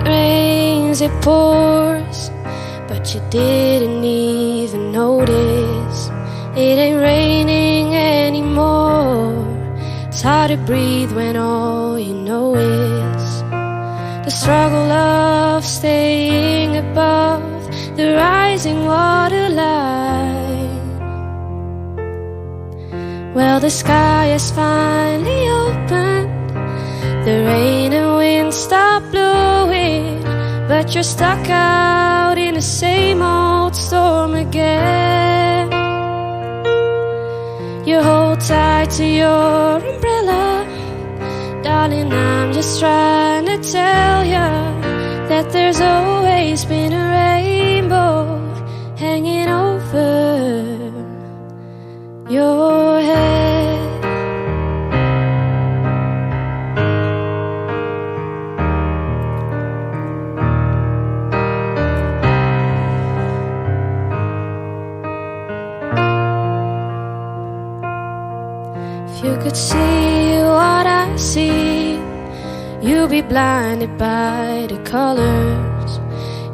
it rains, it pours, but you didn't even notice. It ain't raining anymore. It's hard to breathe when all you know is the struggle of staying above the rising water line. Well, the sky has finally opened. But you're stuck out in the same old storm again. You hold tight to your umbrella, darling. I'm just trying to tell you that there's always been a If you could see what I see, you'd be blinded by the colors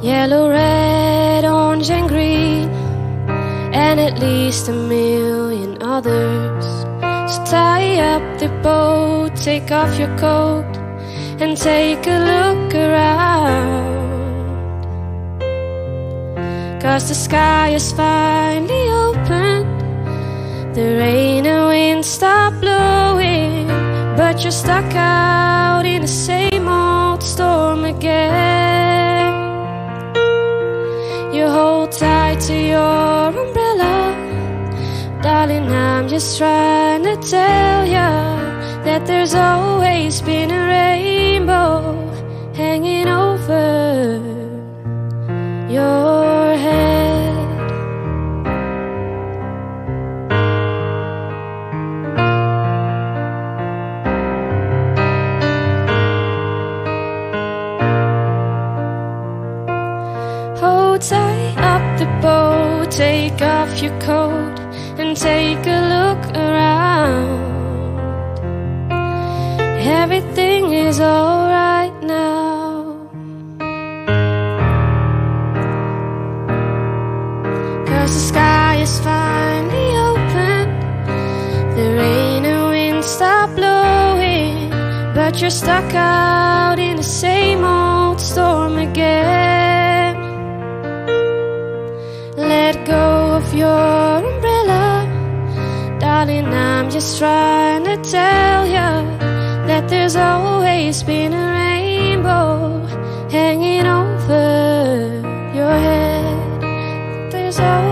yellow, red, orange, and green, and at least a million others. So tie up the boat, take off your coat, and take a look around. Cause the sky is finally open. The rain wind stop blowing, but you're stuck out in the same old storm again. You hold tight to your umbrella, darling. I'm just trying to tell you that there's always been a rainbow boat, take off your coat, and take a look around. Everything is alright now. Cause the sky is finally open. The rain and wind stop blowing, but you're stuck out in the same old storm again let go of your umbrella. Darling, I'm just trying to tell you that there's always been a rainbow hanging over your head. There's always